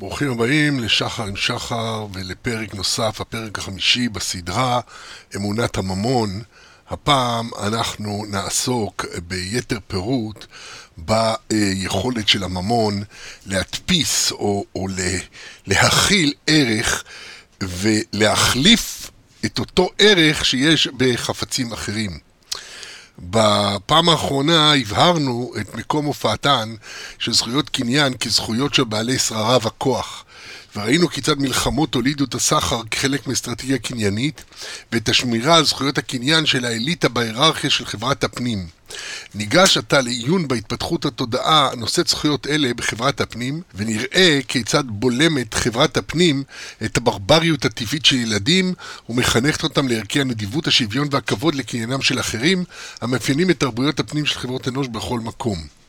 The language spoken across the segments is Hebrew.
ברוכים הבאים לשחר עם שחר ולפרק נוסף, הפרק החמישי בסדרה אמונת הממון. הפעם אנחנו נעסוק ביתר פירוט ביכולת של הממון להדפיס או, או להכיל ערך ולהחליף את אותו ערך שיש בחפצים אחרים. בפעם האחרונה הבהרנו את מקום הופעתן של זכויות קניין כזכויות של בעלי שררה וכוח. וראינו כיצד מלחמות הולידו את הסחר כחלק מאסטרטגיה קניינית, ואת השמירה על זכויות הקניין של האליטה בהיררכיה של חברת הפנים. ניגש עתה לעיון בהתפתחות התודעה הנושאת זכויות אלה בחברת הפנים, ונראה כיצד בולמת חברת הפנים את הברבריות הטבעית של ילדים, ומחנכת אותם לערכי הנדיבות, השוויון והכבוד לקניינם של אחרים, המאפיינים את תרבויות הפנים של חברות אנוש בכל מקום.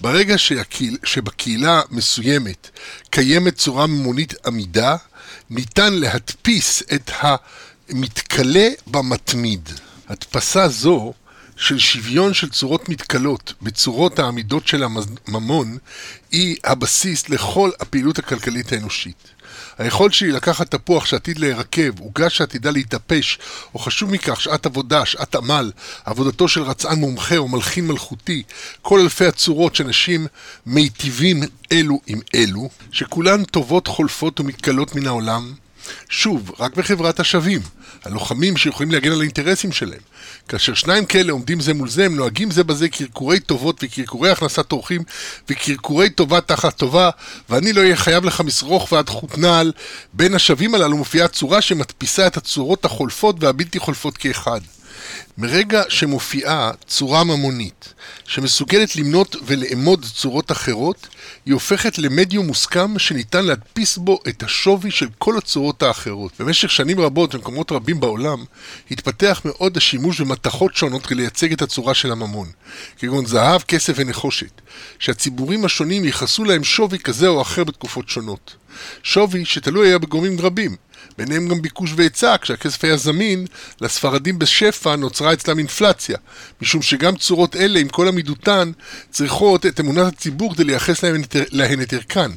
ברגע שהקהיל, שבקהילה מסוימת קיימת צורה ממונית עמידה, ניתן להדפיס את המתכלה במתמיד. הדפסה זו של שוויון של צורות מתכלות בצורות העמידות של הממון היא הבסיס לכל הפעילות הכלכלית האנושית. היכולת שלי לקחת תפוח שעתיד להירקב, עוגה שעתידה להתאפש, או חשוב מכך, שעת עבודה, שעת עמל, עבודתו של רצען מומחה או מלחין מלכותי, כל אלפי הצורות שאנשים מיטיבים אלו עם אלו, שכולן טובות חולפות ומתכלות מן העולם, שוב, רק בחברת השווים, הלוחמים שיכולים להגן על האינטרסים שלהם. כאשר שניים כאלה עומדים זה מול זה, הם נוהגים זה בזה קרקורי טובות וקרקורי הכנסת אורחים וקרקורי טובה תחת טובה, ואני לא אהיה חייב לך משרוך ועד חוט נעל. בין השווים הללו מופיעה צורה שמדפיסה את הצורות החולפות והבלתי חולפות כאחד. מרגע שמופיעה צורה ממונית, שמסוגלת למנות ולאמוד צורות אחרות, היא הופכת למדיום מוסכם שניתן להדפיס בו את השווי של כל הצורות האחרות. במשך שנים רבות במקומות רבים בעולם, התפתח מאוד השימוש במתכות שונות כדי לייצג את הצורה של הממון, כגון זהב, כסף ונחושת, שהציבורים השונים ייחסו להם שווי כזה או אחר בתקופות שונות. שווי שתלוי היה בגורמים רבים, ביניהם גם ביקוש והיצע, כשהכסף היה זמין, לספרדים בשפע נוצרה אצלם אינפלציה, משום שגם צורות אלה, עם כל עמידותן, צריכות את אמונת הציבור כדי לייחס להן, את ערכן.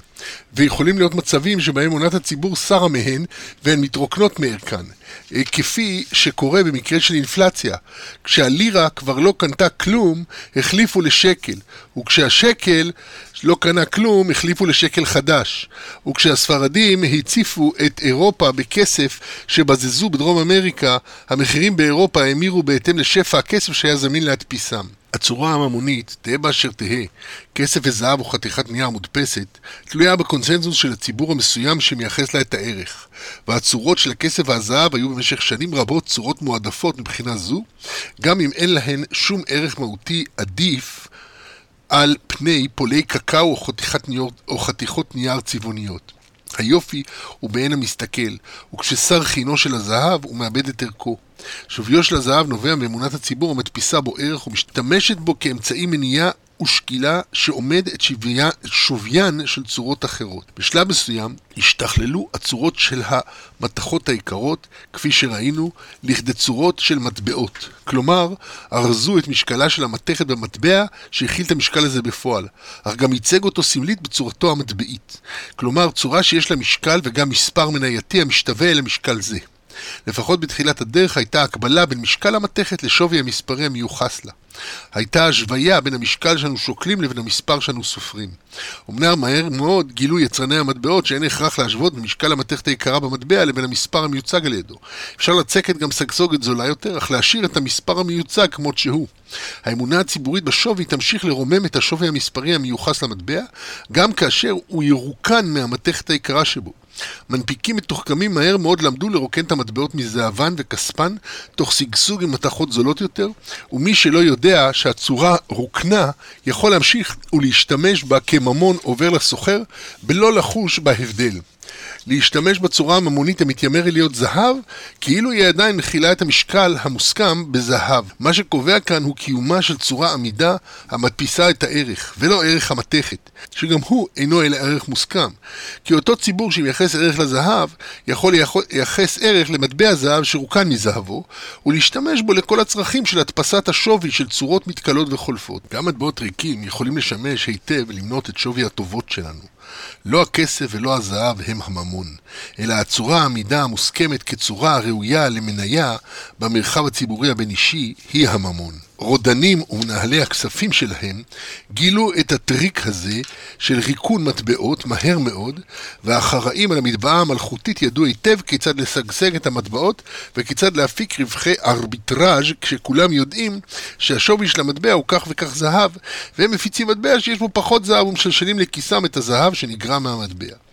ויכולים להיות מצבים שבהם אמונת הציבור שרה מהן והן מתרוקנות מערכן. אה, כפי שקורה במקרה של אינפלציה. כשהלירה כבר לא קנתה כלום, החליפו לשקל, וכשהשקל לא קנה כלום, החליפו לשקל חדש. וכשהספרדים הציפו את אירופה בכסף שבזזו בדרום אמריקה, המחירים באירופה האמירו בהתאם לשפע הכסף שהיה זמין להדפיסם. הצורה הממונית, תהא באשר תהא, כסף וזהב או חתיכת נייר מודפסת, תלויה בקונסנזוס של הציבור המסוים שמייחס לה את הערך. והצורות של הכסף והזהב היו במשך שנים רבות צורות מועדפות מבחינה זו, גם אם אין להן שום ערך מהותי עדיף על פני פולי קקאו או, ניור, או חתיכות נייר צבעוניות. היופי הוא בעין המסתכל, וכששר חינו של הזהב הוא מאבד את ערכו. שוויו של הזהב נובע מאמונת הציבור המדפיסה בו ערך ומשתמשת בו כאמצעי מניעה ושקילה שעומד את שוויין, של צורות אחרות. בשלב מסוים השתכללו הצורות של המתכות היקרות, כפי שראינו, לכדי צורות של מטבעות. כלומר, ארזו את משקלה של המתכת במטבע שהכיל את המשקל הזה בפועל, אך גם ייצג אותו סמלית בצורתו המטבעית. כלומר, צורה שיש לה משקל וגם מספר מנייתי המשתווה אל המשקל זה. לפחות בתחילת הדרך הייתה הקבלה בין משקל המתכת לשווי המספרי המיוחס לה. הייתה השוויה בין המשקל שאנו שוקלים לבין המספר שאנו סופרים. אמנם מהר מאוד גילו יצרני המטבעות שאין הכרח להשוות במשקל המתכת היקרה במטבע לבין המספר המיוצג על ידו. אפשר לצקת גם סגסוגת זולה יותר, אך להשאיר את המספר המיוצג כמות שהוא. האמונה הציבורית בשווי תמשיך לרומם את השווי המספרי המיוחס למטבע, גם כאשר הוא ירוקן מהמתכת היקרה שבו. מנפיקים מתוחכמים מהר מאוד למדו לרוקן את המטבעות מזהבן וכספן, תוך שגשוג עם מתכות זולות יותר, ומי שלא יודע שהצורה רוקנה, יכול להמשיך ולהשתמש בה כממון עובר לסוחר, בלא לחוש בהבדל. להשתמש בצורה הממונית המתיימרת להיות זהב, כאילו היא עדיין מכילה את המשקל המוסכם בזהב. מה שקובע כאן הוא קיומה של צורה עמידה המדפיסה את הערך, ולא ערך המתכת, שגם הוא אינו אלא ערך מוסכם. כי אותו ציבור שמייחס ערך לזהב, יכול לייחס ערך למטבע זהב שרוקן מזהבו, ולהשתמש בו לכל הצרכים של הדפסת השווי של צורות מתכלות וחולפות. גם מטבעות ריקים יכולים לשמש היטב למנות את שווי הטובות שלנו. לא הכסף ולא הזהב הם הממון, אלא הצורה העמידה המוסכמת כצורה הראויה למניה במרחב הציבורי הבין-אישי היא הממון. רודנים ומנהלי הכספים שלהם גילו את הטריק הזה של ריקון מטבעות מהר מאוד, והאחראים על המטבעה המלכותית ידעו היטב כיצד לשגשג את המטבעות וכיצד להפיק רווחי ארביטראז' כשכולם יודעים שהשווי של המטבע הוא כך וכך זהב, והם מפיצים מטבע שיש בו פחות זהב ומשלשלים לכיסם את הזהב שנגרע מהמטבע.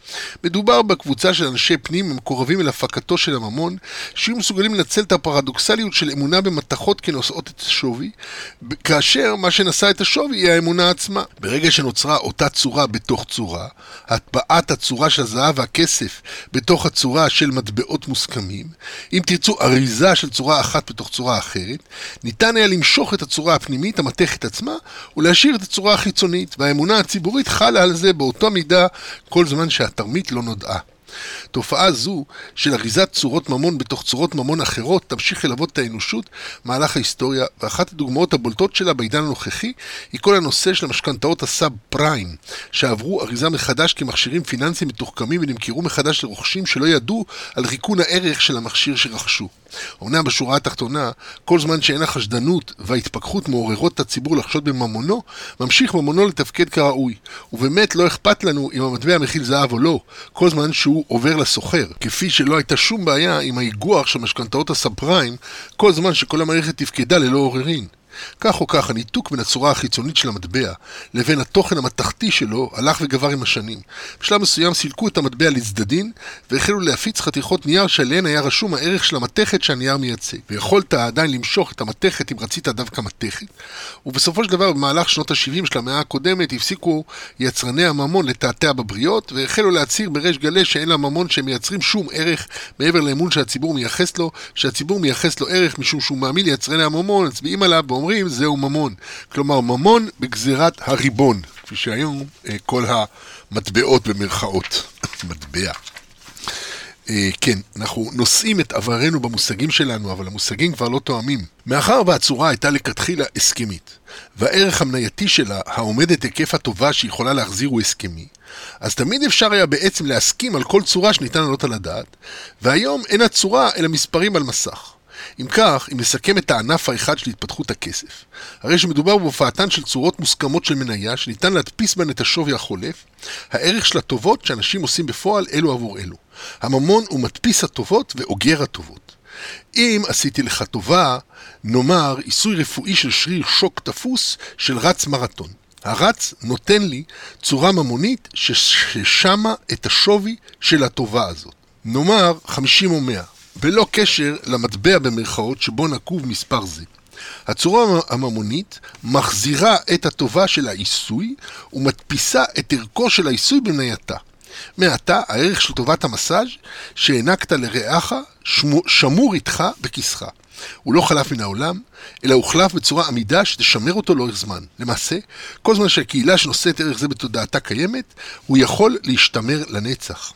מדובר בקבוצה של אנשי פנים המקורבים אל הפקתו של הממון, שיהיו מסוגלים לנצל את הפרדוקסליות של אמונה במתכות כנושאות את השווי, כאשר מה שנשא את השווי היא האמונה עצמה. ברגע שנוצרה אותה צורה בתוך צורה, הטבעת הצורה של הזהב והכסף בתוך הצורה של מטבעות מוסכמים, אם תרצו אריזה של צורה אחת בתוך צורה אחרת, ניתן היה למשוך את הצורה הפנימית, המתכת עצמה, ולהשאיר את הצורה החיצונית, והאמונה הציבורית חלה על זה באותה מידה כל זמן שהת... התרמית לא נודעה. תופעה זו של אריזת צורות ממון בתוך צורות ממון אחרות תמשיך ללוות את האנושות מהלך ההיסטוריה, ואחת הדוגמאות הבולטות שלה בעידן הנוכחי היא כל הנושא של המשכנתאות הסאב פריים, שעברו אריזה מחדש כמכשירים פיננסיים מתוחכמים ונמכרו מחדש לרוכשים שלא ידעו על ריקון הערך של המכשיר שרכשו. אמנם בשורה התחתונה, כל זמן שאין החשדנות וההתפכחות מעוררות את הציבור לחשוד בממונו, ממשיך ממונו לתפקד כראוי. ובאמת לא אכפת לנו אם המטבע מכיל זהב או לא, כל זמן שהוא עובר לסוחר. כפי שלא הייתה שום בעיה עם האיגוח של משכנתאות הסאב פריים, כל זמן שכל המערכת תפקדה ללא עוררין. כך או כך, הניתוק בין הצורה החיצונית של המטבע לבין התוכן המתכתי שלו הלך וגבר עם השנים. בשלב מסוים סילקו את המטבע לצדדין והחלו להפיץ חתיכות נייר שעליהן היה רשום הערך של המתכת שהנייר מייצג. ויכולת עדיין למשוך את המתכת אם רצית דווקא מתכת. ובסופו של דבר, במהלך שנות ה-70 של המאה הקודמת, הפסיקו יצרני הממון לתעתע בבריות, והחלו להצהיר בריש גלי שאין לממון שהם מייצרים שום ערך מעבר לאמון שהציבור מייחס לו, שהציבור מייחס לו ערך משום שהוא מאמין ליצרני הממון, מצביעים עליו ואומרים זהו ממון. כלומר, ממון בגזירת הריבון, כפי שהיום אה, כל המטבעות במרכאות. מטבע. אה, כן, אנחנו נושאים את עברנו במושגים שלנו, אבל המושגים כבר לא תואמים. מאחר והצורה הייתה לכתחילה הסכמית, והערך המנייתי שלה, העומד את היקף הטובה שיכולה להחזיר הוא הסכמי, אז תמיד אפשר היה בעצם להסכים על כל צורה שניתן לעלות על הדעת, והיום אין הצורה אלא מספרים על מסך. אם כך, אם נסכם את הענף האחד של התפתחות הכסף, הרי שמדובר בהופעתן של צורות מוסכמות של מניה שניתן להדפיס בהן את השווי החולף, הערך של הטובות שאנשים עושים בפועל אלו עבור אלו. הממון הוא מדפיס הטובות ואוגר הטובות. אם עשיתי לך טובה, נאמר עיסוי רפואי של שריר שוק תפוס של רץ מרתון. הרץ נותן לי צורה ממונית ששמה את השווי של הטובה הזאת. נאמר 50 או 100. בלא קשר למטבע במרכאות שבו נקוב מספר זה. הצורה הממונית מחזירה את הטובה של העיסוי ומדפיסה את ערכו של העיסוי במנייתה. מעתה הערך של טובת המסאז' שהענקת לרעך שמור איתך בכיסך. הוא לא חלף מן העולם, אלא הוחלף בצורה עמידה שתשמר אותו לאורך זמן. למעשה, כל זמן שהקהילה שנושאת ערך זה בתודעתה קיימת, הוא יכול להשתמר לנצח.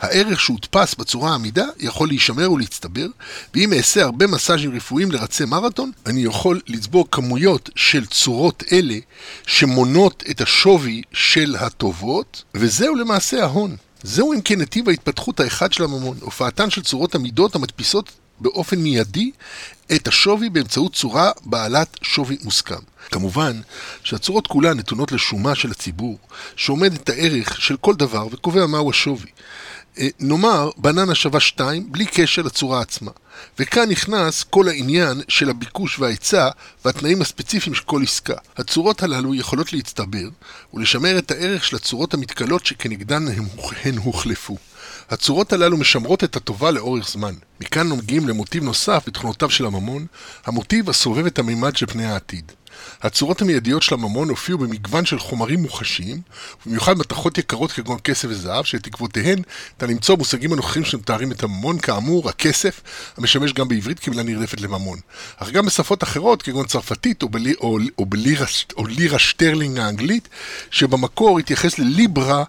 הערך שהודפס בצורה העמידה יכול להישמר ולהצטבר, ואם אעשה הרבה מסאז'ים רפואיים לרצי מרתון, אני יכול לצבור כמויות של צורות אלה שמונות את השווי של הטובות, וזהו למעשה ההון. זהו אם כן נתיב ההתפתחות האחד של הממון, הופעתן של צורות עמידות המדפיסות באופן מיידי את השווי באמצעות צורה בעלת שווי מוסכם. כמובן שהצורות כולן נתונות לשומה של הציבור, שעומד את הערך של כל דבר וקובע מהו השווי. אה, נאמר, בננה שווה 2 בלי קשר לצורה עצמה. וכאן נכנס כל העניין של הביקוש וההיצע והתנאים הספציפיים של כל עסקה. הצורות הללו יכולות להצטבר ולשמר את הערך של הצורות המתכלות שכנגדן הן הוחלפו. הצורות הללו משמרות את הטובה לאורך זמן. מכאן מגיעים למוטיב נוסף בתכונותיו של הממון, המוטיב הסובב את המימד של פני העתיד. הצורות המיידיות של הממון הופיעו במגוון של חומרים מוחשיים, ובמיוחד מתכות יקרות כגון כסף וזהב, שבעקבותיהן ניתן למצוא מושגים הנוכחים שמתארים את הממון, כאמור, הכסף, המשמש גם בעברית כמילה נרדפת לממון. אך גם בשפות אחרות, כגון צרפתית או, בלי, או, או, בלירה, או לירה שטרלינג האנגלית, שבמקור התייחס לליברה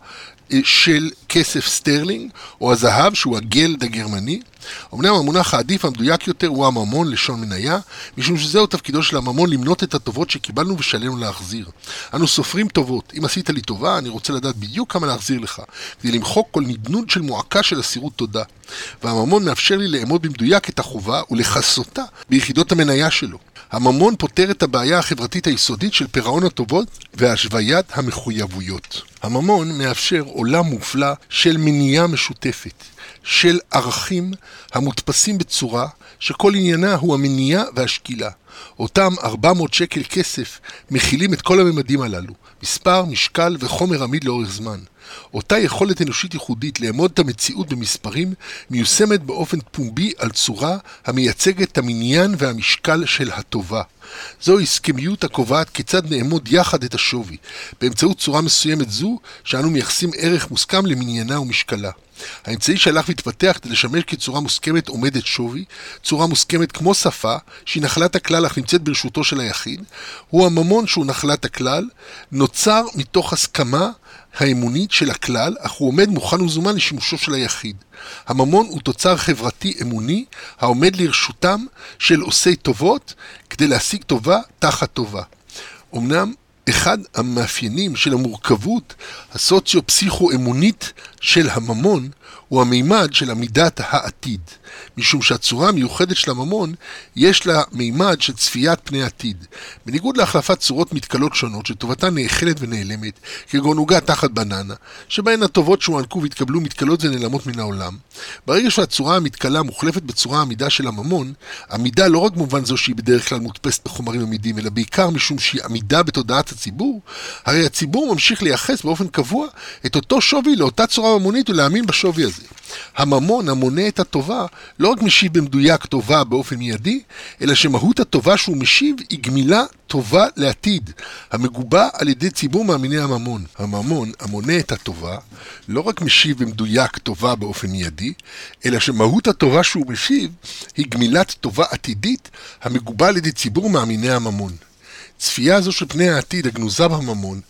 של כסף סטרלינג, או הזהב שהוא ה Geld הגרמני. אמנם המונח העדיף המדויק יותר הוא הממון, לשון מניה, משום שזהו תפקידו של הממון למנות את הטובות שקיבלנו ושעלינו להחזיר. אנו סופרים טובות. אם עשית לי טובה, אני רוצה לדעת בדיוק כמה להחזיר לך, כדי למחוק כל נדנוד של מועקה של אסירות תודה. והממון מאפשר לי לאמוד במדויק את החובה ולכסותה ביחידות המניה שלו. הממון פותר את הבעיה החברתית היסודית של פירעון הטובות והשוויית המחויבויות. הממון מאפשר עולם מופלא של מניעה משותפת, של ערכים המודפסים בצורה שכל עניינה הוא המניעה והשקילה. אותם 400 שקל כסף מכילים את כל הממדים הללו, מספר, משקל וחומר עמיד לאורך זמן. אותה יכולת אנושית ייחודית לאמוד את המציאות במספרים מיושמת באופן פומבי על צורה המייצגת את המניין והמשקל של הטובה. זו הסכמיות הקובעת כיצד נאמוד יחד את השווי, באמצעות צורה מסוימת זו שאנו מייחסים ערך מוסכם למניינה ומשקלה. האמצעי שהלך והתפתח כדי לשמש כצורה מוסכמת עומדת שווי, צורה מוסכמת כמו שפה, שהיא נחלת הכלל אך נמצאת ברשותו של היחיד, הוא הממון שהוא נחלת הכלל, נוצר מתוך הסכמה האמונית של הכלל, אך הוא עומד מוכן ומזומן לשימושו של היחיד. הממון הוא תוצר חברתי אמוני העומד לרשותם של עושי טובות כדי להשיג טובה תחת טובה. אמנם אחד המאפיינים של המורכבות הסוציו-פסיכו-אמונית של הממון הוא המימד של עמידת העתיד, משום שהצורה המיוחדת של הממון יש לה מימד של צפיית פני עתיד. בניגוד להחלפת צורות מתכלות שונות שטובתן נאכלת ונעלמת, כגון עוגה תחת בננה, שבהן הטובות שהוענקו והתקבלו מתכלות ונעלמות מן העולם, ברגע שהצורה המתכלה מוחלפת בצורה עמידה של הממון, עמידה לא רק במובן זו שהיא בדרך כלל מודפסת בחומרים עמידים, אלא בעיקר משום שהיא עמידה בתודעת הציבור, הרי הציבור ממשיך לייחס באופן קבוע את אותו שווי לאותה צורה ממונית ולהאמין בשווי הזה. הממון המונה את הטובה לא רק משיב במדויק טובה באופן מיידי, אלא שמהות הטובה שהוא משיב היא גמילה טובה לעתיד, המגובה על ידי ציבור מאמיני הממון. הממון המונה את הטובה לא רק משיב במדויק טובה באופן מיידי, אלא שמהות הטובה שהוא משיב היא גמילת טובה עתידית המגובה על ידי ציבור מאמיני הממון. צפייה זו של פני העתיד הגנוזה בממון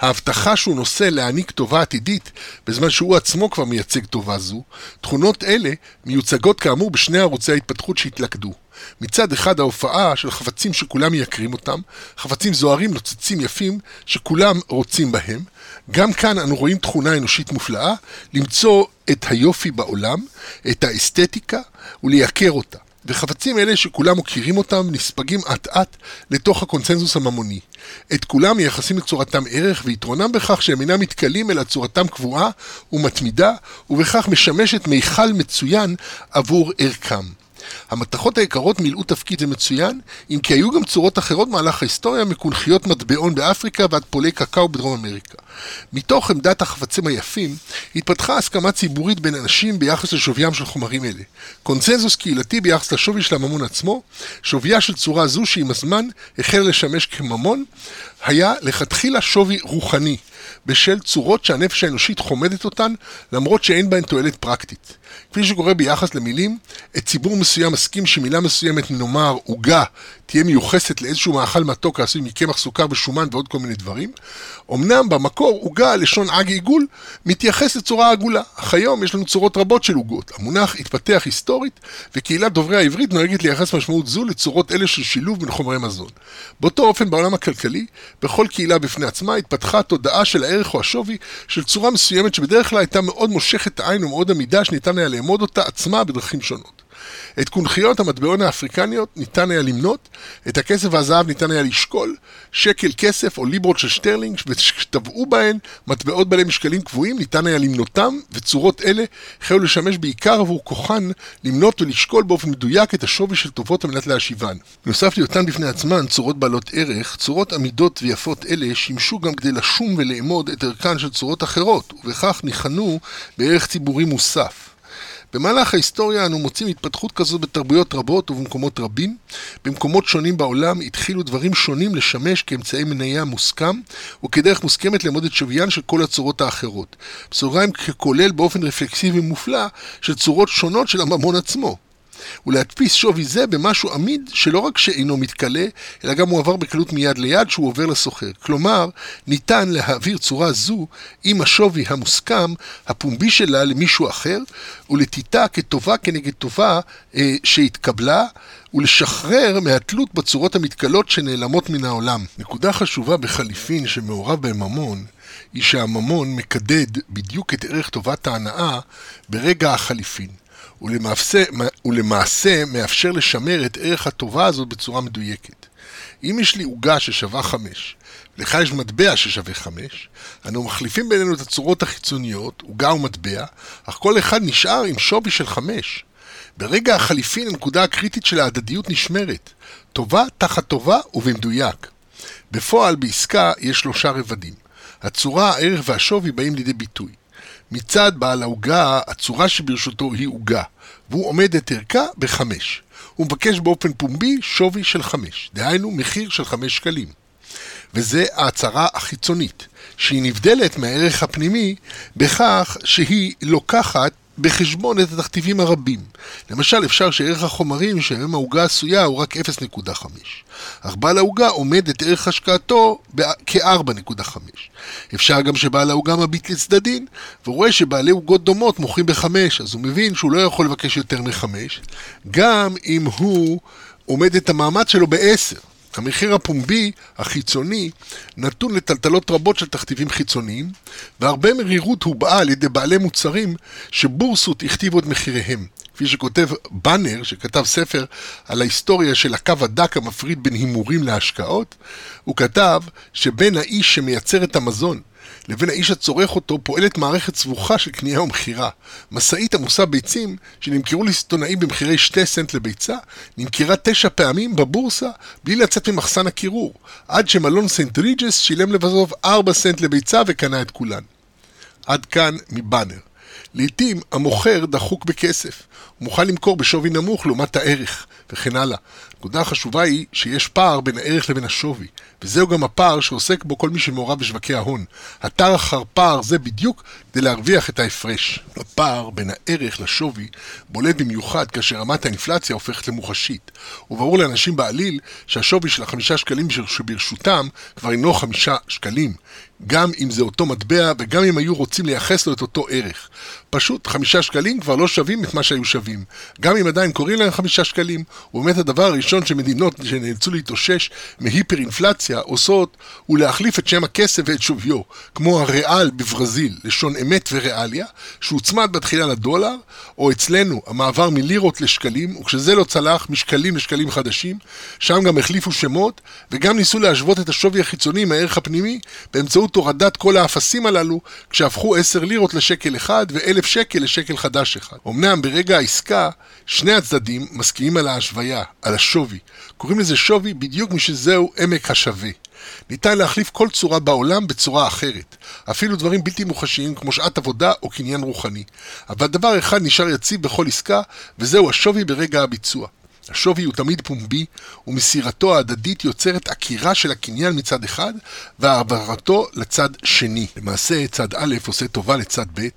ההבטחה שהוא נושא להעניק טובה עתידית, בזמן שהוא עצמו כבר מייצג טובה זו, תכונות אלה מיוצגות כאמור בשני ערוצי ההתפתחות שהתלכדו. מצד אחד ההופעה של חפצים שכולם מייקרים אותם, חפצים זוהרים, נוצצים יפים, שכולם רוצים בהם. גם כאן אנו רואים תכונה אנושית מופלאה, למצוא את היופי בעולם, את האסתטיקה, ולייקר אותה. וחפצים אלה שכולם מוכירים אותם נספגים אט אט לתוך הקונצנזוס הממוני. את כולם מייחסים לצורתם ערך ויתרונם בכך שהם אינם מתכלים אלא צורתם קבועה ומתמידה ובכך משמשת מיכל מצוין עבור ערכם. המתכות היקרות מילאו תפקיד זה מצוין, אם כי היו גם צורות אחרות במהלך ההיסטוריה, מקונכיות מטבעון באפריקה ועד פולי קקאו בדרום אמריקה. מתוך עמדת החפצים היפים, התפתחה הסכמה ציבורית בין אנשים ביחס לשוויים של חומרים אלה. קונצנזוס קהילתי ביחס לשווי של הממון עצמו, שוויה של צורה זו שעם הזמן החל לשמש כממון, היה לכתחילה שווי רוחני, בשל צורות שהנפש האנושית חומדת אותן, למרות שאין בהן תועלת פרקטית. כפי שקורה ביחס למילים, את ציבור מסוים מסכים שמילה מסוימת, נאמר עוגה, תהיה מיוחסת לאיזשהו מאכל מתוק העשוי מקמח סוכר ושומן ועוד כל מיני דברים. אמנם במקור עוגה, לשון עג עיגול, מתייחס לצורה עגולה, אך היום יש לנו צורות רבות של עוגות. המונח התפתח היסטורית, וקהילת דוברי העברית נוהגת לייחס משמעות זו לצורות אלה של שילוב בין חומרי מזון. באותו אופן בעולם הכלכלי, בכל קהילה בפני עצמה התפתחה תודעה של הערך או השווי של צורה מסוימת שבדרך כלל הייתה מאוד מושכת עין ומאוד עמידה שניתן היה לאמוד אותה עצמה בדרכים שונות. את קונכיות המטבעון האפריקניות ניתן היה למנות, את הכסף והזהב ניתן היה לשקול, שקל כסף או ליברות של שטרלינג, ושטבעו בהן מטבעות בעלי משקלים קבועים, ניתן היה למנותם, וצורות אלה החלו לשמש בעיקר עבור כוחן למנות ולשקול באופן מדויק את השווי של טובות על מנת להשיבן. בנוסף להיותן בפני עצמן צורות בעלות ערך, צורות עמידות ויפות אלה שימשו גם כדי לשום ולאמוד את ערכן של צורות אחרות, ובכך ניחנו בערך ציבורי מוסף. במהלך ההיסטוריה אנו מוצאים התפתחות כזאת בתרבויות רבות ובמקומות רבים. במקומות שונים בעולם התחילו דברים שונים לשמש כאמצעי מניה מוסכם, וכדרך מוסכמת לאמוד את שוויין של כל הצורות האחרות. בסוגריים ככולל באופן רפלקסיבי מופלא של צורות שונות של הממון עצמו. ולהדפיס שווי זה במשהו עמיד שלא רק שאינו מתכלה, אלא גם מועבר בקלות מיד ליד שהוא עובר לסוחר. כלומר, ניתן להעביר צורה זו עם השווי המוסכם, הפומבי שלה למישהו אחר, ולתיתה כטובה כנגד טובה אה, שהתקבלה, ולשחרר מהתלות בצורות המתכלות שנעלמות מן העולם. נקודה חשובה בחליפין שמעורב בהם ממון, היא שהממון מקדד בדיוק את ערך טובת ההנאה ברגע החליפין. ולמעשה, ולמעשה מאפשר לשמר את ערך הטובה הזאת בצורה מדויקת. אם יש לי עוגה ששווה חמש, לך יש מטבע ששווה חמש, אנו מחליפים בינינו את הצורות החיצוניות, עוגה ומטבע, אך כל אחד נשאר עם שווי של חמש. ברגע החליפין הנקודה הקריטית של ההדדיות נשמרת, טובה תחת טובה ובמדויק. בפועל בעסקה יש שלושה רבדים. הצורה, הערך והשווי באים לידי ביטוי. מצד בעל העוגה, הצורה שברשותו היא עוגה, והוא עומד את ערכה בחמש. הוא מבקש באופן פומבי שווי של חמש, דהיינו מחיר של חמש שקלים. וזה ההצהרה החיצונית, שהיא נבדלת מהערך הפנימי בכך שהיא לוקחת בחשבון את התכתיבים הרבים. למשל, אפשר שערך החומרים שמהם העוגה עשויה הוא רק 0.5, אך בעל העוגה עומד את ערך השקעתו כ-4.5. אפשר גם שבעל העוגה מביט לצדדין, ורואה שבעלי עוגות דומות מוכרים ב-5, אז הוא מבין שהוא לא יכול לבקש יותר מ-5, גם אם הוא עומד את המאמץ שלו ב-10. המחיר הפומבי, החיצוני, נתון לטלטלות רבות של תכתיבים חיצוניים, והרבה מרירות הובעה על ידי בעלי מוצרים שבורסות הכתיבו את מחיריהם. כפי שכותב באנר, שכתב ספר על ההיסטוריה של הקו הדק המפריד בין הימורים להשקעות, הוא כתב שבין האיש שמייצר את המזון לבין האיש הצורך אותו פועלת מערכת סבוכה של קנייה ומכירה. משאית עמוסה ביצים, שנמכרו לסיטונאי במחירי שתי סנט לביצה, נמכרה תשע פעמים בבורסה בלי לצאת ממחסן הקירור, עד שמלון סנט ריג'ס שילם לבסוף ארבע סנט לביצה וקנה את כולן. עד כאן מבאנר. לעתים המוכר דחוק בכסף, הוא מוכן למכור בשווי נמוך לעומת הערך, וכן הלאה. הנקודה החשובה היא שיש פער בין הערך לבין השווי, וזהו גם הפער שעוסק בו כל מי שמעורב בשווקי ההון. התר אחר פער זה בדיוק כדי להרוויח את ההפרש. הפער בין הערך לשווי בולט במיוחד כאשר רמת האינפלציה הופכת למוחשית, וברור לאנשים בעליל שהשווי של החמישה שקלים שברשותם כבר אינו חמישה שקלים, גם אם זה אותו מטבע וגם אם היו רוצים לייחס לו את אותו ערך. פשוט חמישה שקלים כבר לא שווים את מה שהיו שווים. גם אם עדיין קוראים להם חמישה שקלים, הוא באמת הדבר הראשון שמדינות שנאלצו להתאושש מהיפר-אינפלציה עושות הוא להחליף את שם הכסף ואת שוויו, כמו הריאל בברזיל, לשון אמת וריאליה, שהוצמד בתחילה לדולר, או אצלנו המעבר מלירות לשקלים, וכשזה לא צלח, משקלים לשקלים חדשים, שם גם החליפו שמות, וגם ניסו להשוות את השווי החיצוני מהערך הפנימי באמצעות הורדת כל האפסים הללו, כשהפכו עשר לירות לשקל אחד ואלף שקל לשקל חדש אחד. אמנם ברגע העסקה, שני הצדדים מסכימים על ההשוויה, על השווי. קוראים לזה שווי בדיוק משזהו עמק השווה. ניתן להחליף כל צורה בעולם בצורה אחרת, אפילו דברים בלתי מוחשיים כמו שעת עבודה או קניין רוחני. אבל דבר אחד נשאר יציב בכל עסקה, וזהו השווי ברגע הביצוע. השווי הוא תמיד פומבי, ומסירתו ההדדית יוצרת עקירה של הקניין מצד אחד, והעברתו לצד שני. למעשה, צד א' עושה טובה לצד ב',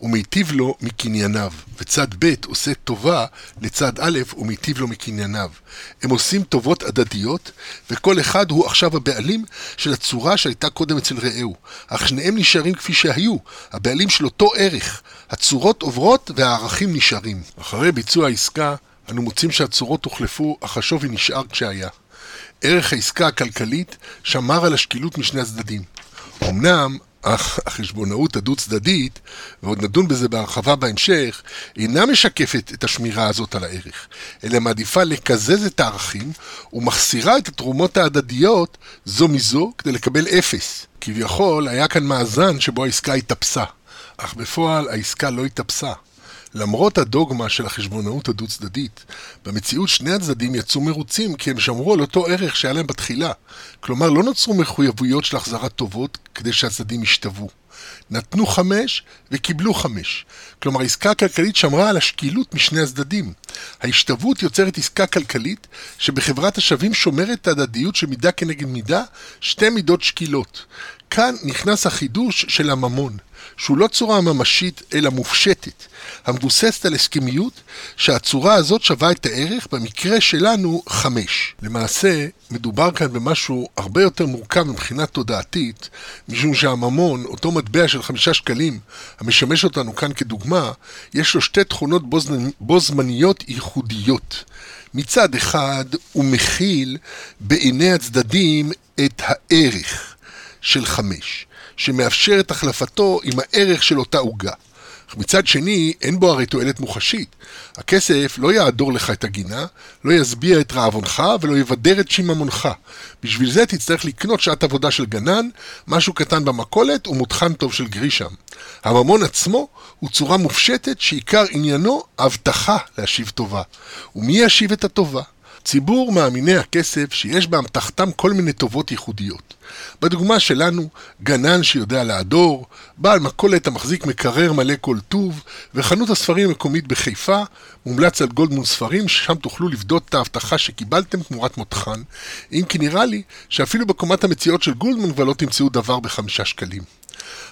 ומיטיב לו מקנייניו, וצד ב' עושה טובה לצד א', ומיטיב לו מקנייניו. הם עושים טובות הדדיות, וכל אחד הוא עכשיו הבעלים של הצורה שהייתה קודם אצל רעהו, אך שניהם נשארים כפי שהיו, הבעלים של אותו ערך. הצורות עוברות והערכים נשארים. אחרי ביצוע העסקה, אנו מוצאים שהצורות הוחלפו, אך השווי נשאר כשהיה. ערך העסקה הכלכלית שמר על השקילות משני הצדדים. אמנם, אך החשבונאות הדו-צדדית, ועוד נדון בזה בהרחבה בהמשך, אינה משקפת את השמירה הזאת על הערך, אלא מעדיפה לקזז את הערכים ומחסירה את התרומות ההדדיות זו מזו כדי לקבל אפס. כביכול, היה כאן מאזן שבו העסקה התאפסה, אך בפועל העסקה לא התאפסה. למרות הדוגמה של החשבונאות הדו-צדדית, במציאות שני הצדדים יצאו מרוצים כי הם שמרו על אותו ערך שהיה להם בתחילה. כלומר, לא נוצרו מחויבויות של החזרת טובות כדי שהצדדים ישתוו. נתנו חמש וקיבלו חמש. כלומר, העסקה הכלכלית שמרה על השקילות משני הצדדים. ההשתוות יוצרת עסקה כלכלית שבחברת השווים שומרת הדדיות של מידה כנגד מידה, שתי מידות שקילות. כאן נכנס החידוש של הממון, שהוא לא צורה ממשית אלא מופשטת, המבוססת על הסכמיות, שהצורה הזאת שווה את הערך, במקרה שלנו, חמש. למעשה, מדובר כאן במשהו הרבה יותר מורכב מבחינה תודעתית, משום שהממון, אותו מטבע של חמישה שקלים, המשמש אותנו כאן כדוגמה, יש לו שתי תכונות בו זמניות ייחודיות. מצד אחד, הוא מכיל בעיני הצדדים את הערך. של חמש, שמאפשר את החלפתו עם הערך של אותה עוגה. אך מצד שני, אין בו הרי תועלת מוחשית. הכסף לא יעדור לך את הגינה, לא ישביע את רעבונך ולא יבדר את שיממונך. בשביל זה תצטרך לקנות שעת עבודה של גנן, משהו קטן במכולת ומותחן טוב של גרישם. הממון עצמו הוא צורה מופשטת שעיקר עניינו הבטחה להשיב טובה. ומי ישיב את הטובה? ציבור מאמיני הכסף שיש באמתחתם כל מיני טובות ייחודיות. בדוגמה שלנו, גנן שיודע להדור, בעל מכולת המחזיק מקרר מלא כל טוב, וחנות הספרים המקומית בחיפה, מומלץ על גולדמון ספרים, ששם תוכלו לפדות את ההבטחה שקיבלתם תמורת מותחן, אם כי נראה לי שאפילו בקומת המציאות של גולדמן כבר לא תמצאו דבר בחמישה שקלים.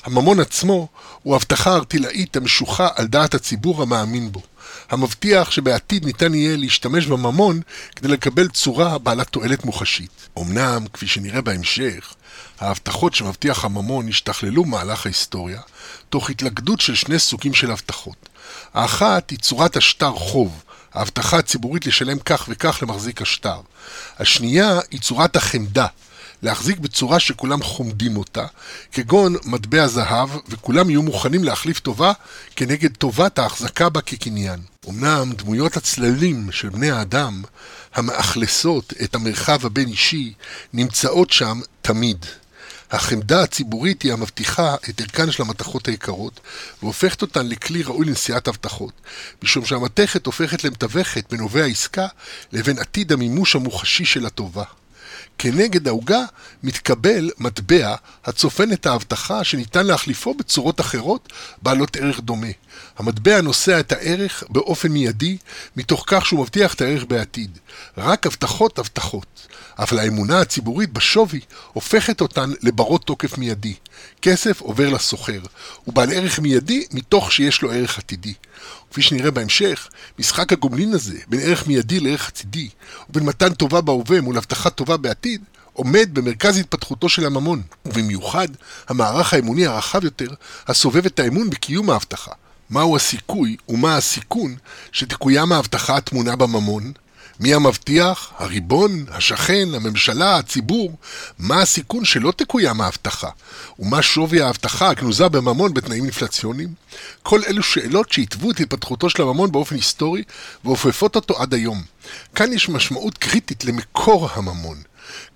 הממון עצמו הוא הבטחה ארטילאית המשוחה על דעת הציבור המאמין בו. המבטיח שבעתיד ניתן יהיה להשתמש בממון כדי לקבל צורה בעלת תועלת מוחשית. אמנם, כפי שנראה בהמשך, ההבטחות שמבטיח הממון השתכללו במהלך ההיסטוריה, תוך התלכדות של שני סוגים של הבטחות. האחת היא צורת השטר חוב, ההבטחה הציבורית לשלם כך וכך למחזיק השטר. השנייה היא צורת החמדה, להחזיק בצורה שכולם חומדים אותה, כגון מטבע זהב, וכולם יהיו מוכנים להחליף טובה כנגד טובת ההחזקה בה כקניין. אמנם דמויות הצללים של בני האדם, המאכלסות את המרחב הבין-אישי, נמצאות שם תמיד. החמדה הציבורית היא המבטיחה את ערכן של המתכות היקרות, והופכת אותן לכלי ראוי לנשיאת הבטחות, משום שהמתכת הופכת למתווכת בין הווה העסקה לבין עתיד המימוש המוחשי של הטובה. כנגד העוגה מתקבל מטבע הצופן את ההבטחה שניתן להחליפו בצורות אחרות בעלות ערך דומה. המטבע נושא את הערך באופן מיידי, מתוך כך שהוא מבטיח את הערך בעתיד. רק הבטחות הבטחות. אבל האמונה הציבורית בשווי הופכת אותן לברות תוקף מיידי. כסף עובר לסוחר, הוא בעל ערך מיידי מתוך שיש לו ערך עתידי. כפי שנראה בהמשך, משחק הגומלין הזה בין ערך מיידי לערך עתידי, ובין מתן טובה בהווה מול הבטחת טובה בעתיד, עומד במרכז התפתחותו של הממון, ובמיוחד המערך האמוני הרחב יותר, הסובב את האמון בקיום ההבטחה. מהו הסיכוי ומה הסיכון שתקוים ההבטחה הטמונה בממון, מי המבטיח? הריבון? השכן? הממשלה? הציבור? מה הסיכון שלא תקוים ההבטחה? ומה שווי ההבטחה הגנוזה בממון בתנאים אינפלציוניים? כל אלו שאלות שהתוו את התפתחותו של הממון באופן היסטורי ואופפות אותו עד היום. כאן יש משמעות קריטית למקור הממון.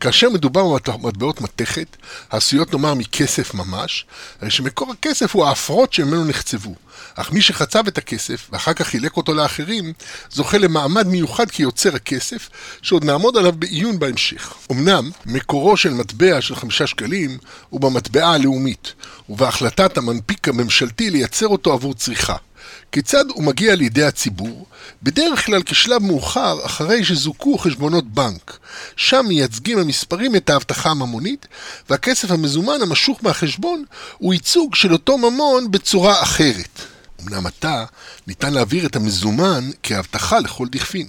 כאשר מדובר במטבעות מתכת, העשויות נאמר מכסף ממש, הרי שמקור הכסף הוא ההפרות שממנו נחצבו. אך מי שחצב את הכסף ואחר כך חילק אותו לאחרים, זוכה למעמד מיוחד כיוצר הכסף, שעוד נעמוד עליו בעיון בהמשך. אמנם, מקורו של מטבע של חמישה שקלים הוא במטבעה הלאומית, ובהחלטת המנפיק הממשלתי לייצר אותו עבור צריכה. כיצד הוא מגיע לידי הציבור? בדרך כלל כשלב מאוחר אחרי שזוכו חשבונות בנק. שם מייצגים המספרים את ההבטחה הממונית, והכסף המזומן המשוך מהחשבון הוא ייצוג של אותו ממון בצורה אחרת. אמנם עתה ניתן להעביר את המזומן כהבטחה לכל דכפין.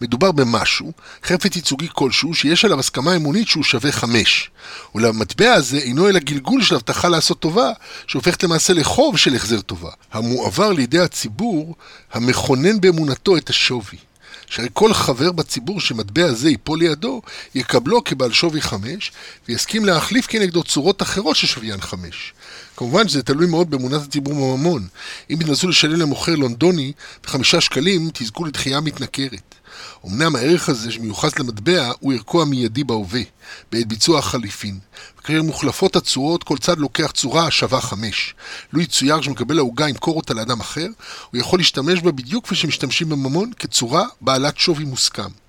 מדובר במשהו, חפץ ייצוגי כלשהו, שיש עליו הסכמה אמונית שהוא שווה חמש. ולמטבע הזה אינו אלא גלגול של הבטחה לעשות טובה, שהופכת למעשה לחוב של החזר טובה, המועבר לידי הציבור, המכונן באמונתו את השווי. שהרי כל חבר בציבור שמטבע זה ייפול לידו, יקבלו כבעל שווי חמש, ויסכים להחליף כנגדו צורות אחרות ששוויין חמש. כמובן שזה תלוי מאוד באמונת הציבור בממון. אם תנסו לשלם למוכר לונדוני בחמישה שקלים, תזכו לתחייה מתנכרת. אמנם הערך הזה שמיוחס למטבע הוא ערכו המיידי בהווה, בעת ביצוע החליפין. וכאשר מוחלפות הצורות, כל צד לוקח צורה השווה חמש. לו יצויר שמקבל העוגה ימכור אותה לאדם אחר, הוא יכול להשתמש בה בדיוק כפי שמשתמשים בממון, כצורה בעלת שווי מוסכם.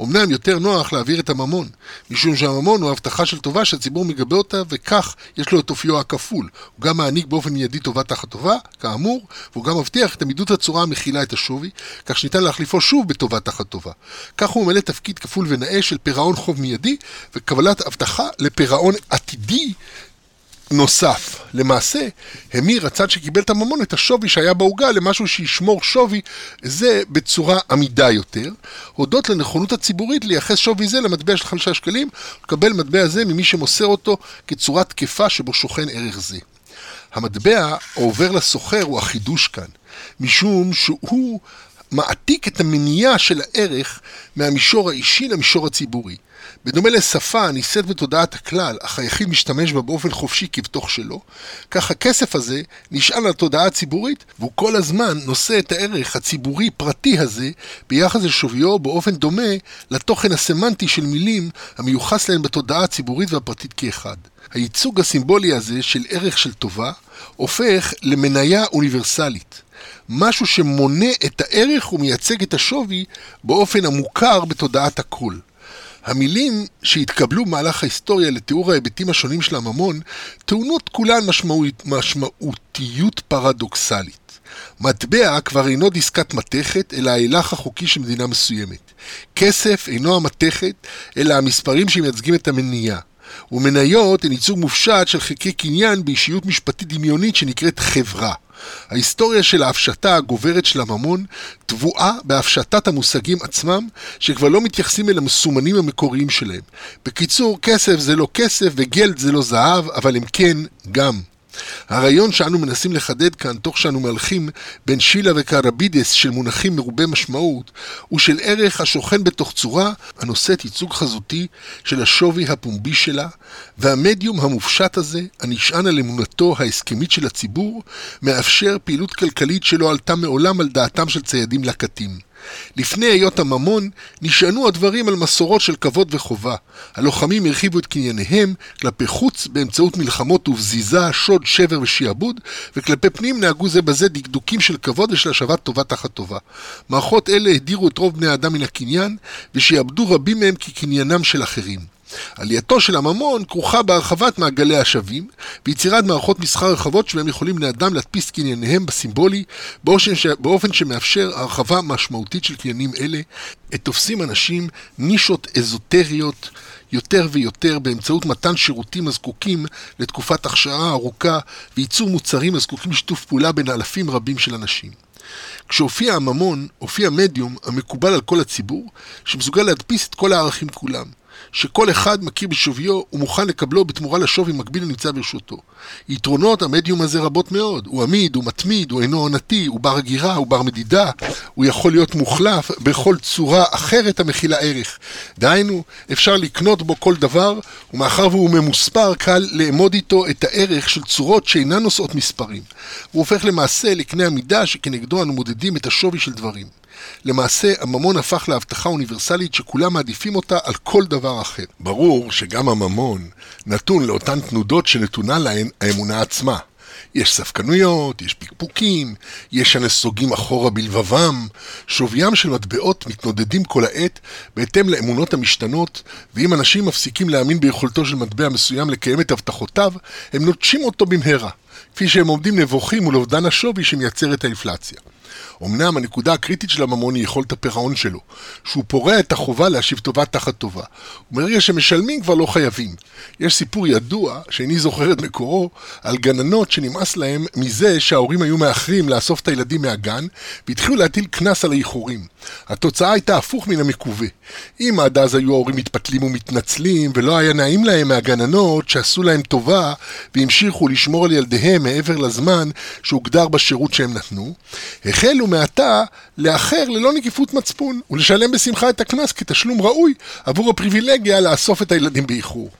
אמנם יותר נוח להעביר את הממון, משום שהממון הוא הבטחה של טובה שהציבור מגבה אותה, וכך יש לו את אופיו הכפול. הוא גם מעניק באופן מיידי טובה תחת טובה, כאמור, והוא גם מבטיח את עמידות הצורה המכילה את השווי, כך שניתן להחליפו שוב בטובה תחת טובה. כך הוא ממלא תפקיד כפול ונאה של פירעון חוב מיידי, וקבלת הבטחה לפירעון עתידי נוסף. למעשה, המיר הצד שקיבל את הממון את השווי שהיה בעוגה למשהו שישמור שווי זה בצורה עמידה יותר, הודות לנכונות הציבורית לייחס שווי זה למטבע של חמישה שקלים, לקבל מטבע זה ממי שמוסר אותו כצורה תקפה שבו שוכן ערך זה. המטבע העובר לסוחר הוא החידוש כאן, משום שהוא מעתיק את המניעה של הערך מהמישור האישי למישור הציבורי. בדומה לשפה הנישאת בתודעת הכלל, אך היחיד משתמש בה באופן חופשי כבתוך שלו, כך הכסף הזה נשען על התודעה הציבורית, והוא כל הזמן נושא את הערך הציבורי-פרטי הזה ביחס לשוויו באופן דומה לתוכן הסמנטי של מילים המיוחס להן בתודעה הציבורית והפרטית כאחד. הייצוג הסימבולי הזה של ערך של טובה הופך למניה אוניברסלית. משהו שמונה את הערך ומייצג את השווי באופן המוכר בתודעת הכל. המילים שהתקבלו במהלך ההיסטוריה לתיאור ההיבטים השונים של הממון טעונות כולן משמעות, משמעותיות פרדוקסלית. מטבע כבר אינו דיסקת מתכת, אלא ההילך החוקי של מדינה מסוימת. כסף אינו המתכת, אלא המספרים שמייצגים את המניעה. ומניות הן ייצוג מופשט של חלקי קניין באישיות משפטית דמיונית שנקראת חברה. ההיסטוריה של ההפשטה הגוברת של הממון טבועה בהפשטת המושגים עצמם, שכבר לא מתייחסים אל המסומנים המקוריים שלהם. בקיצור, כסף זה לא כסף וגלד זה לא זהב, אבל הם כן גם. הרעיון שאנו מנסים לחדד כאן, תוך שאנו מהלכים בין שילה וקרבידס של מונחים מרובי משמעות, הוא של ערך השוכן בתוך צורה הנושאת ייצוג חזותי של השווי הפומבי שלה, והמדיום המופשט הזה, הנשען על אמונתו ההסכמית של הציבור, מאפשר פעילות כלכלית שלא עלתה מעולם על דעתם של ציידים לקטים. לפני היות הממון, נשענו הדברים על מסורות של כבוד וחובה. הלוחמים הרחיבו את קנייניהם כלפי חוץ באמצעות מלחמות ובזיזה, שוד, שבר ושיעבוד, וכלפי פנים נהגו זה בזה דקדוקים של כבוד ושל השבת טובה תחת טובה. מערכות אלה הדירו את רוב בני האדם מן הקניין, ושיעבדו רבים מהם כקניינם של אחרים. עלייתו של הממון כרוכה בהרחבת מעגלי השווים, ויצירת מערכות מסחר רחבות שבהם יכולים בני אדם להדפיס קנייניהם בסימבולי, באופן, ש... באופן שמאפשר הרחבה משמעותית של קניינים אלה, את תופסים אנשים נישות אזוטריות יותר ויותר באמצעות מתן שירותים הזקוקים לתקופת הכשרה ארוכה וייצור מוצרים הזקוקים לשיתוף פעולה בין אלפים רבים של אנשים. כשהופיע הממון, הופיע מדיום המקובל על כל הציבור, שמסוגל להדפיס את כל הערכים כולם. שכל אחד מכיר בשוויו ומוכן לקבלו בתמורה לשווי מקביל הנמצא ברשותו. יתרונות המדיום הזה רבות מאוד. הוא עמיד, הוא מתמיד, הוא אינו עונתי, הוא בר הגירה, הוא בר מדידה, הוא יכול להיות מוחלף בכל צורה אחרת המכילה ערך. דהיינו, אפשר לקנות בו כל דבר, ומאחר והוא ממוספר, קל לאמוד איתו את הערך של צורות שאינן נושאות מספרים. הוא הופך למעשה לקנה המידה שכנגדו אנו מודדים את השווי של דברים. למעשה, הממון הפך להבטחה אוניברסלית שכולם מעדיפים אותה על כל דבר אחר. ברור שגם הממון נתון לאותן תנודות שנתונה להן האמונה עצמה. יש ספקנויות, יש פקפוקים, יש הנסוגים אחורה בלבבם, שוויים של מטבעות מתנודדים כל העת בהתאם לאמונות המשתנות, ואם אנשים מפסיקים להאמין ביכולתו של מטבע מסוים לקיים את הבטחותיו, הם נוטשים אותו במהרה, כפי שהם עומדים נבוכים מול אובדן השווי שמייצר את האינפלציה. אמנם הנקודה הקריטית של הממון היא יכולת הפירעון שלו, שהוא פורע את החובה להשיב טובה תחת טובה. ומרגע שמשלמים כבר לא חייבים. יש סיפור ידוע, שאיני זוכר את מקורו, על גננות שנמאס להם מזה שההורים היו מאחרים לאסוף את הילדים מהגן, והתחילו להטיל קנס על האיחורים. התוצאה הייתה הפוך מן המקווה. אם עד אז היו ההורים מתפתלים ומתנצלים, ולא היה נעים להם מהגננות שעשו להם טובה, והמשיכו לשמור על ילדיהם מעבר לזמן שהוגדר בשירות שהם נתנו, החלו מעתה לאחר ללא נקיפות מצפון, ולשלם בשמחה את הקנס כתשלום ראוי עבור הפריבילגיה לאסוף את הילדים באיחור.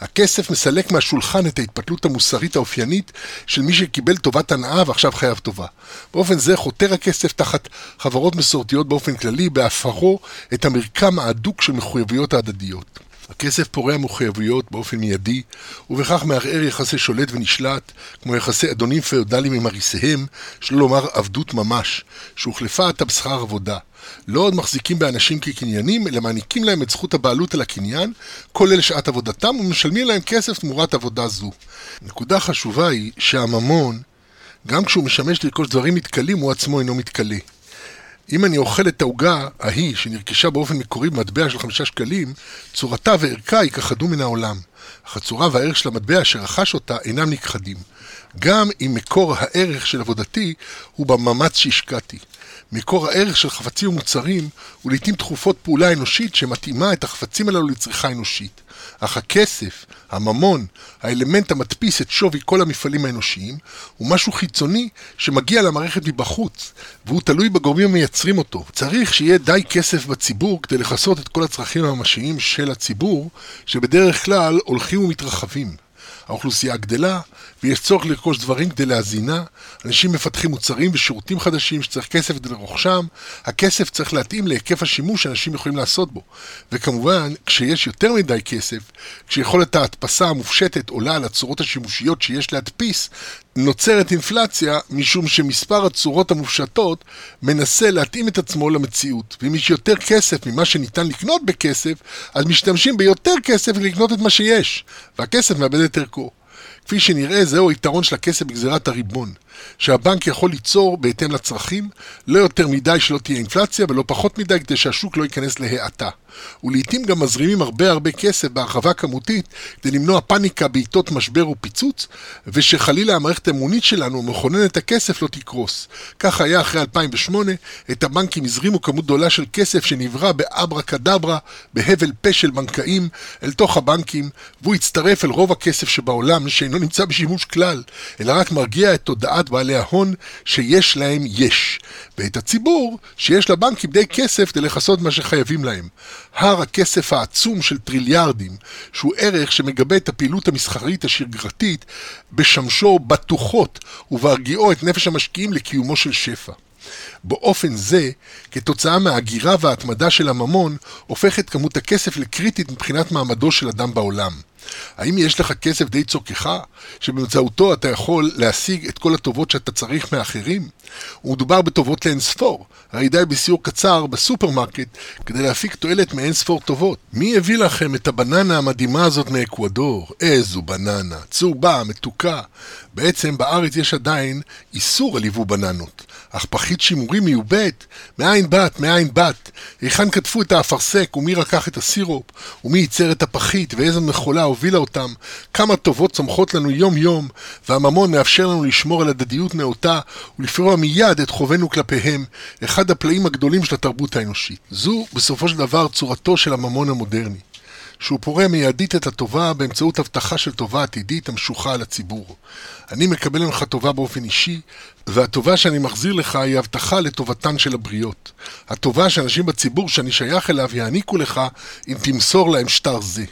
הכסף מסלק מהשולחן את ההתפתלות המוסרית האופיינית של מי שקיבל טובת הנאה ועכשיו חייב טובה. באופן זה חותר הכסף תחת חברות מסורתיות באופן כללי, בהפרו את המרקם ההדוק של מחויבויות ההדדיות. הכסף פורע מחויבויות באופן מיידי, ובכך מערער יחסי שולט ונשלט, כמו יחסי אדונים פאודליים עם אריסיהם, שלא לומר עבדות ממש, שהוחלפה עתה בשכר עבודה. לא עוד מחזיקים באנשים כקניינים, אלא מעניקים להם את זכות הבעלות על הקניין, כולל שעת עבודתם, ומשלמים להם כסף תמורת עבודה זו. נקודה חשובה היא שהממון, גם כשהוא משמש לרכוש דברים מתכלים, הוא עצמו אינו מתכלה. אם אני אוכל את העוגה ההיא, שנרכשה באופן מקורי במטבע של חמישה שקלים, צורתה וערכה ייכחדו מן העולם. אך הצורה והערך של המטבע אשר רכש אותה אינם נכחדים. גם אם מקור הערך של עבודתי הוא במאמץ שהשקעתי. מקור הערך של חפצים ומוצרים הוא לעיתים תכופות פעולה אנושית שמתאימה את החפצים הללו לצריכה אנושית. אך הכסף, הממון, האלמנט המדפיס את שווי כל המפעלים האנושיים, הוא משהו חיצוני שמגיע למערכת מבחוץ, והוא תלוי בגורמים המייצרים אותו. צריך שיהיה די כסף בציבור כדי לכסות את כל הצרכים הממשיים של הציבור, שבדרך כלל הולכים ומתרחבים. האוכלוסייה גדלה, ויש צורך לרכוש דברים כדי להזינה, אנשים מפתחים מוצרים ושירותים חדשים שצריך כסף כדי לרוכשם, הכסף צריך להתאים להיקף השימוש שאנשים יכולים לעשות בו. וכמובן, כשיש יותר מדי כסף, כשיכולת ההדפסה המופשטת עולה על הצורות השימושיות שיש להדפיס, נוצרת אינפלציה משום שמספר הצורות המופשטות מנסה להתאים את עצמו למציאות. ואם יש יותר כסף ממה שניתן לקנות בכסף, אז משתמשים ביותר כסף לקנות את מה שיש, והכסף מאבד את ערכו. כפי שנראה, זהו היתרון של הכסף בגזירת הריבון, שהבנק יכול ליצור בהתאם לצרכים, לא יותר מדי שלא תהיה אינפלציה ולא פחות מדי כדי שהשוק לא ייכנס להאטה. ולעיתים גם מזרימים הרבה הרבה כסף בהרחבה כמותית כדי למנוע פאניקה בעיתות משבר ופיצוץ, ושחלילה המערכת האמונית שלנו, מכוננת הכסף, לא תקרוס. כך היה אחרי 2008, את הבנקים הזרימו כמות גדולה של כסף שנברא באברה קדברה, בהבל פה של בנקאים, אל תוך הבנקים, והוא הצטרף אל רוב הכסף שבעולם, שאינו נמצא בשימוש כלל, אלא רק מרגיע את תודעת בעלי ההון שיש להם יש, ואת הציבור שיש לבנקים די כסף כדי לכסות מה שחייבים להם. הר הכסף העצום של טריליארדים, שהוא ערך שמגבה את הפעילות המסחרית השגרתית, בשמשו בטוחות ובהרגיעו את נפש המשקיעים לקיומו של שפע. באופן זה, כתוצאה מההגירה וההתמדה של הממון, הופכת כמות הכסף לקריטית מבחינת מעמדו של אדם בעולם. האם יש לך כסף די צורכך, שבאמצעותו אתה יכול להשיג את כל הטובות שאתה צריך מאחרים? ומדובר בטובות לאינספור, הרי די בסיור קצר בסופרמרקט כדי להפיק תועלת מאינספור טובות. מי הביא לכם את הבננה המדהימה הזאת מאקוודור? איזו בננה, צהובה, מתוקה. בעצם בארץ יש עדיין איסור על יבוא בננות. אך פחית שימורי מיובאת, מאין באת, מאין באת? היכן כתבו את האפרסק, ומי לקח את הסירופ? ומי ייצר את הפחית, ואיזו מכולה הובילה אותם? כמה טובות צומחות לנו יום-יום, והממון מאפשר לנו לשמור על הדדיות נאותה, ולפרוע מיד את חובנו כלפיהם, אחד הפלאים הגדולים של התרבות האנושית. זו, בסופו של דבר, צורתו של הממון המודרני. שהוא פורע מיידית את הטובה באמצעות הבטחה של טובה עתידית המשוכה על הציבור. אני מקבל ממך טובה באופן אישי, והטובה שאני מחזיר לך היא הבטחה לטובתן של הבריות. הטובה שאנשים בציבור שאני שייך אליו יעניקו לך אם תמסור להם שטר זה.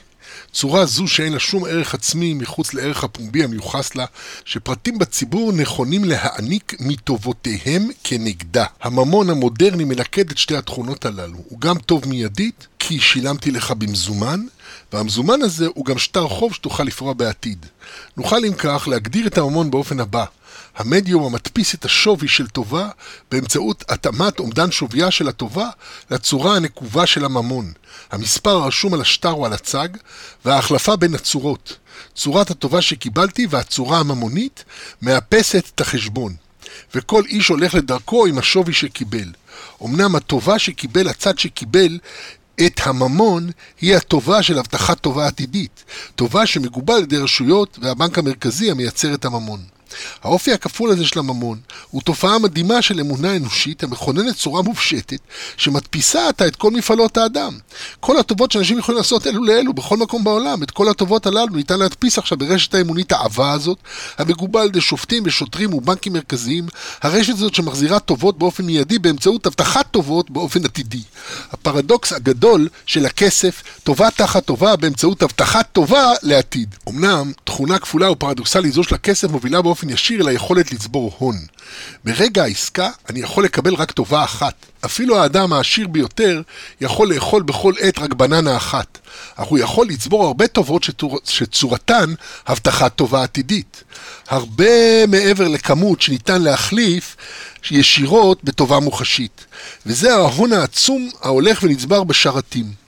צורה זו שאין לה שום ערך עצמי מחוץ לערך הפומבי המיוחס לה, שפרטים בציבור נכונים להעניק מטובותיהם כנגדה. הממון המודרני מלכד את שתי התכונות הללו. הוא גם טוב מיידית, כי שילמתי לך במזומן, והמזומן הזה הוא גם שטר חוב שתוכל לפרוע בעתיד. נוכל אם כך להגדיר את הממון באופן הבא המדיום המדפיס את השווי של טובה באמצעות התאמת אומדן שוויה של הטובה לצורה הנקובה של הממון, המספר הרשום על השטר או על הצג, וההחלפה בין הצורות. צורת הטובה שקיבלתי והצורה הממונית מאפסת את החשבון. וכל איש הולך לדרכו עם השווי שקיבל. אמנם הטובה שקיבל הצד שקיבל את הממון היא הטובה של הבטחת טובה עתידית, טובה שמגובה על ידי רשויות והבנק המרכזי המייצר את הממון. האופי הכפול הזה של הממון הוא תופעה מדהימה של אמונה אנושית המכוננת צורה מופשטת שמדפיסה עתה את כל מפעלות האדם. כל הטובות שאנשים יכולים לעשות אלו לאלו בכל מקום בעולם, את כל הטובות הללו ניתן להדפיס עכשיו ברשת האמונית העבה הזאת, המגובה על ידי שופטים ושוטרים ובנקים מרכזיים, הרשת הזאת שמחזירה טובות באופן מיידי באמצעות הבטחת טובות באופן עתידי. הפרדוקס הגדול של הכסף, טובה תחת טובה באמצעות הבטחת טובה לעתיד. אמנם, תכונה כפולה ופרדוקסלית זו של הכסף מובילה באופן באופן ישיר אל היכולת לצבור הון. ברגע העסקה אני יכול לקבל רק טובה אחת. אפילו האדם העשיר ביותר יכול לאכול בכל עת רק בננה אחת, אך הוא יכול לצבור הרבה טובות שצור... שצורתן הבטחת טובה עתידית. הרבה מעבר לכמות שניתן להחליף ישירות בטובה מוחשית. וזה ההון העצום ההולך ונצבר בשרתים.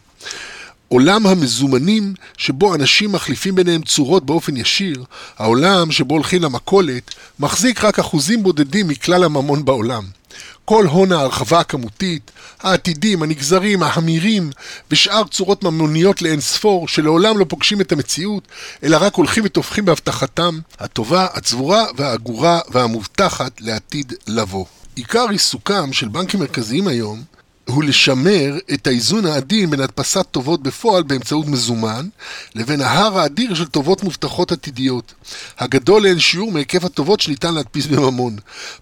עולם המזומנים שבו אנשים מחליפים ביניהם צורות באופן ישיר, העולם שבו הולכים למכולת, מחזיק רק אחוזים בודדים מכלל הממון בעולם. כל הון ההרחבה הכמותית, העתידים, הנגזרים, ההמירים ושאר צורות ממוניות לאין ספור שלעולם לא פוגשים את המציאות, אלא רק הולכים ותופחים בהבטחתם הטובה, הצבורה והאגורה והמובטחת לעתיד לבוא. עיקר עיסוקם של בנקים מרכזיים היום הוא לשמר את האיזון העדין בין הדפסת טובות בפועל באמצעות מזומן, לבין ההר האדיר של טובות מובטחות עתידיות. הגדול לאין שיעור מהיקף הטובות שניתן להדפיס בממון.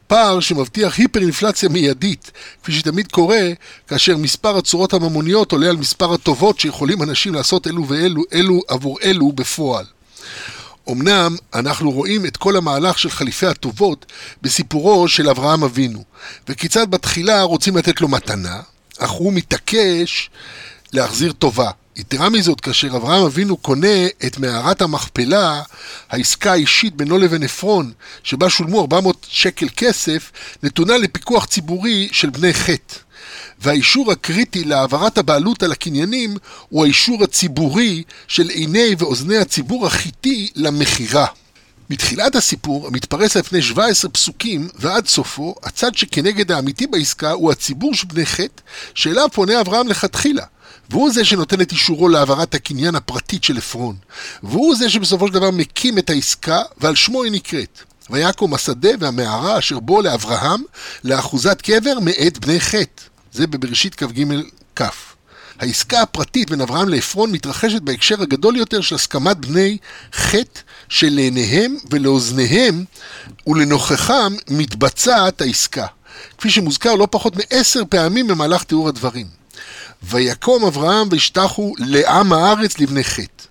פער שמבטיח היפר-אינפלציה מיידית, כפי שתמיד קורה, כאשר מספר הצורות הממוניות עולה על מספר הטובות שיכולים אנשים לעשות אלו ואלו, אלו עבור אלו בפועל. אמנם אנחנו רואים את כל המהלך של חליפי הטובות בסיפורו של אברהם אבינו, וכיצד בתחילה רוצים לתת לו מתנה, אך הוא מתעקש להחזיר טובה. יתרה מזאת, כאשר אברהם אבינו קונה את מערת המכפלה, העסקה האישית בינו לבין עפרון, שבה שולמו 400 שקל כסף, נתונה לפיקוח ציבורי של בני חטא. והאישור הקריטי להעברת הבעלות על הקניינים הוא האישור הציבורי של עיני ואוזני הציבור החיטי למכירה. מתחילת הסיפור, המתפרס על פני 17 פסוקים ועד סופו, הצד שכנגד האמיתי בעסקה הוא הציבור של בני חטא, שאליו פונה אברהם לכתחילה. והוא זה שנותן את אישורו להעברת הקניין הפרטית של עפרון. והוא זה שבסופו של דבר מקים את העסקה, ועל שמו היא נקראת. ויקום השדה והמערה אשר בו לאברהם לאחוזת קבר מאת בני חטא. זה בבראשית כ"ג כ'. העסקה הפרטית בין אברהם לעפרון מתרחשת בהקשר הגדול יותר של הסכמת בני חטא שלעיניהם ולאוזניהם ולנוכחם מתבצעת העסקה, כפי שמוזכר לא פחות מעשר פעמים במהלך תיאור הדברים. ויקום אברהם וישתחו לעם הארץ לבני חטא.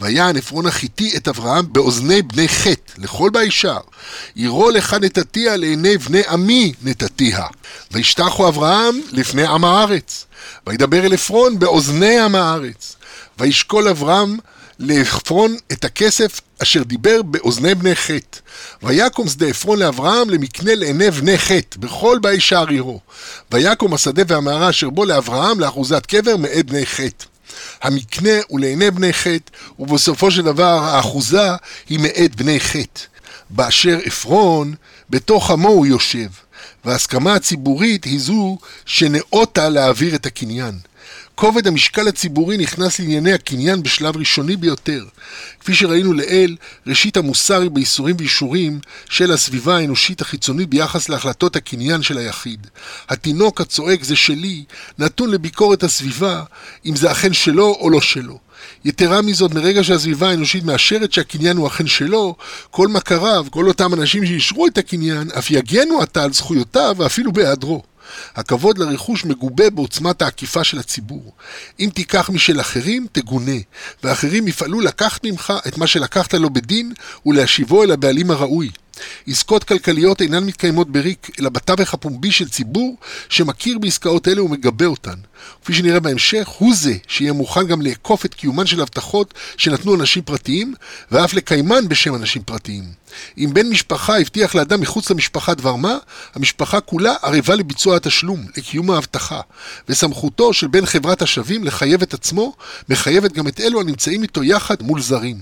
ויען עפרון החיתי את אברהם באוזני בני חטא, לכל בישר. יראו לך נתתיה לעיני בני עמי נתתיה. וישתחו אברהם לפני עם הארץ. וידבר אל עפרון באוזני עם הארץ. וישקול אברהם לעפרון את הכסף אשר דיבר באוזני בני חטא. ויקום שדה עפרון לאברהם למקנה לעיני בני חטא, בכל באי שער עירו. ויקום השדה והמערה אשר בו לאברהם לאחוזת קבר מאת בני חטא. המקנה הוא לעיני בני חטא, ובסופו של דבר האחוזה היא מאת בני חטא. באשר עפרון, בתוך עמו הוא יושב, וההסכמה הציבורית היא זו שנאותה להעביר את הקניין. כובד המשקל הציבורי נכנס לענייני הקניין בשלב ראשוני ביותר. כפי שראינו לעיל, ראשית המוסר היא בייסורים ואישורים של הסביבה האנושית החיצונית ביחס להחלטות הקניין של היחיד. התינוק הצועק זה שלי, נתון לביקורת הסביבה, אם זה אכן שלו או לא שלו. יתרה מזאת, מרגע שהסביבה האנושית מאשרת שהקניין הוא אכן שלו, כל מכריו, כל אותם אנשים שאישרו את הקניין, אף יגנו עתה על זכויותיו ואפילו בהיעדרו. הכבוד לרכוש מגובה בעוצמת העקיפה של הציבור. אם תיקח משל אחרים, תגונה, ואחרים יפעלו לקחת ממך את מה שלקחת לו בדין ולהשיבו אל הבעלים הראוי. עסקות כלכליות אינן מתקיימות בריק, אלא בתווך הפומבי של ציבור שמכיר בעסקאות אלה ומגבה אותן. כפי שנראה בהמשך, הוא זה שיהיה מוכן גם לאכוף את קיומן של הבטחות שנתנו אנשים פרטיים, ואף לקיימן בשם אנשים פרטיים. אם בן משפחה הבטיח לאדם מחוץ למשפחה דבר מה, המשפחה כולה ערבה לביצוע התשלום, לקיום ההבטחה, וסמכותו של בן חברת השווים לחייב את עצמו, מחייבת גם את אלו הנמצאים איתו יחד מול זרים.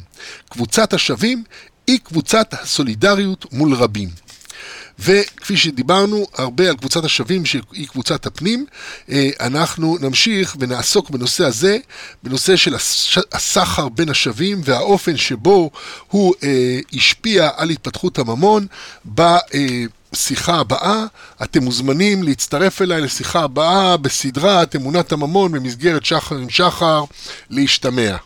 קבוצת השווים היא קבוצת הסולידריות מול רבים. וכפי שדיברנו הרבה על קבוצת השווים שהיא קבוצת הפנים, אה, אנחנו נמשיך ונעסוק בנושא הזה, בנושא של הסחר בין השווים והאופן שבו הוא אה, השפיע על התפתחות הממון בשיחה הבאה. אתם מוזמנים להצטרף אליי לשיחה הבאה בסדרת אמונת הממון במסגרת שחר עם שחר, להשתמע.